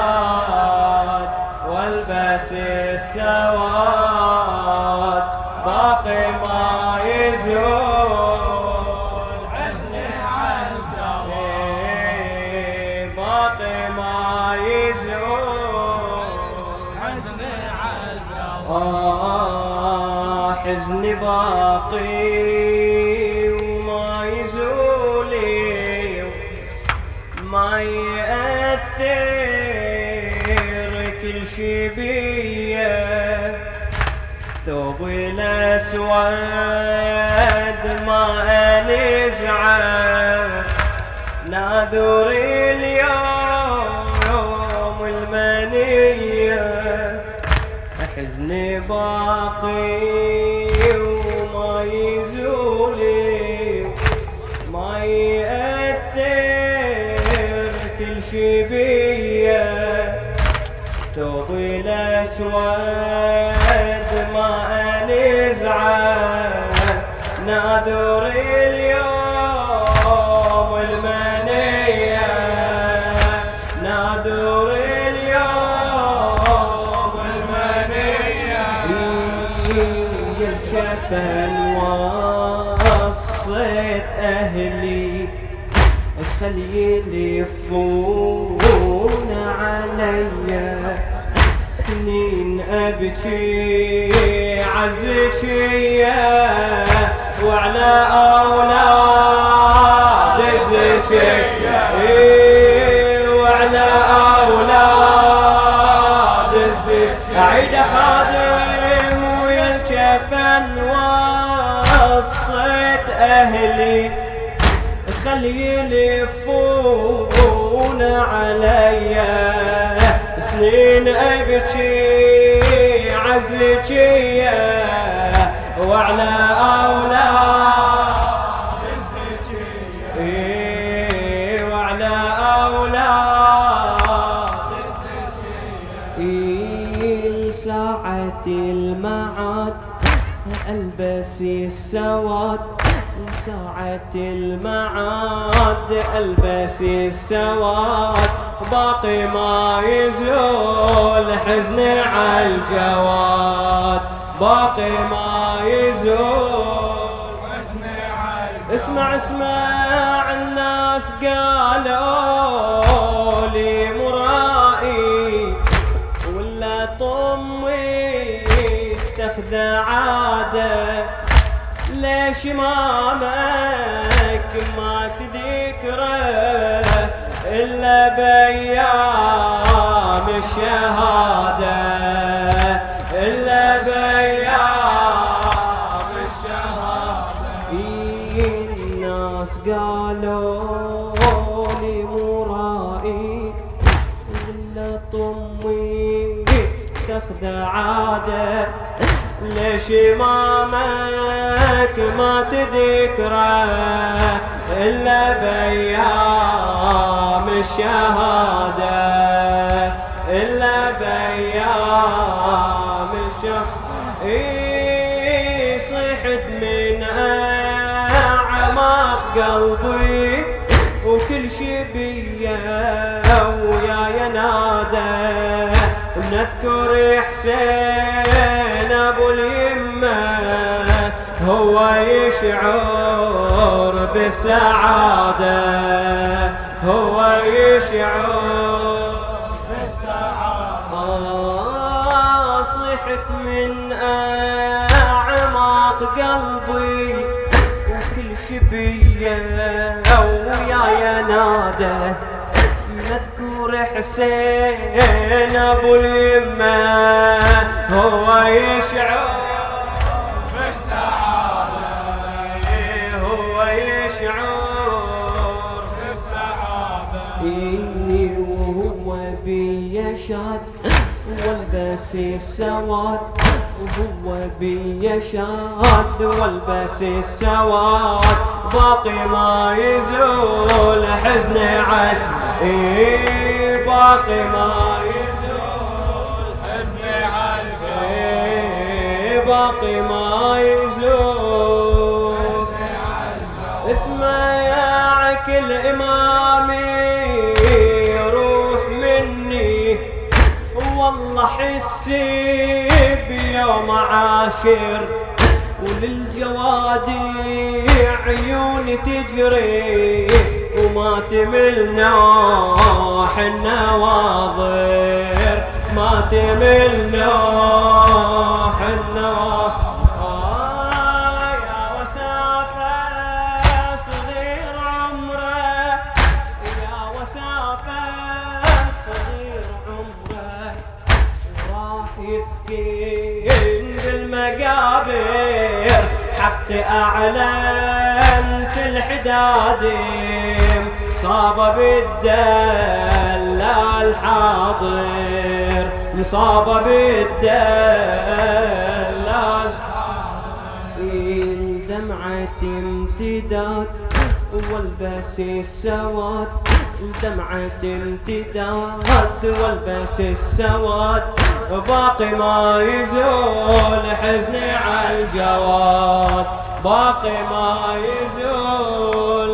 الحداد والبس السواد. باقي ما يزول. حزني عالجواد باقي ما يزول. عالجواد آه حزني باقي وما يزولي ما يأثر كل شي بيا. ثوب الأسود ما أنزعه. ناذر اليوم المنية. حزني باقي كل شي بيا ثوب الأسود ما أنزعه ناذر اليوم المنية. ناذر اليوم المنية. هي الجفن وصيت أهلي. خلي يلفون عليا سنين أبكي عزكية وعلى أولاد الزكية إيه، وعلى أولاد الزكية عيد خادم ويا الجفن وصيت أهلي. خلي يلفون عليا سنين أبكي عزكية وعلى أولاد إيه، وعلى أولاد ساعة المعاد ألبس السواد. ساعة المعاد ألبس السواد. باقي ما يزول حزني على الجواد. باقي ما يزول حزني عالجواد اسمع اسمع الناس قالوا لي مرائي ولا طمي تاخذ عاده ليش مامك ما تذكره إلا بأيام الشهادة إلا بأيام الشهادة. الناس قالوا لي مرائي ولا طمي تاخذ عادة. ليش مامك ما تذكره إلا بأيام الشهادة؟ إلا بأيام الشهادة. إيه صيحت من أعماق قلبي وكل شي بيا وياي نادى. نذكر حسين أبو اليمة هو يشعر بالسعادة. هو يشعر بالسعادة. صحت من أعماق قلبي وكل شبية وياي نادى. مذكور حسين أبو اليمة إيه وهو بيشاد والبس السواد وهو بيشاد والبس السواد باقي ما يزول حزني عن إيه باقي ما يزول حزني عالجواد إيه باقي ما يزول. اسمع كل إمامي. السيب يوم عاشر وللجواد عيون تجري وما تمل نوح النواظر ما تمل نوح النواظر أعلنت الحدادم صاب بالدلال حاضر مصاب بالدلال دمعة امتداد والبس السواد. دمعة امتداد والبس السواد باقي ما يزول حزني على الجواد. باقي ما يزول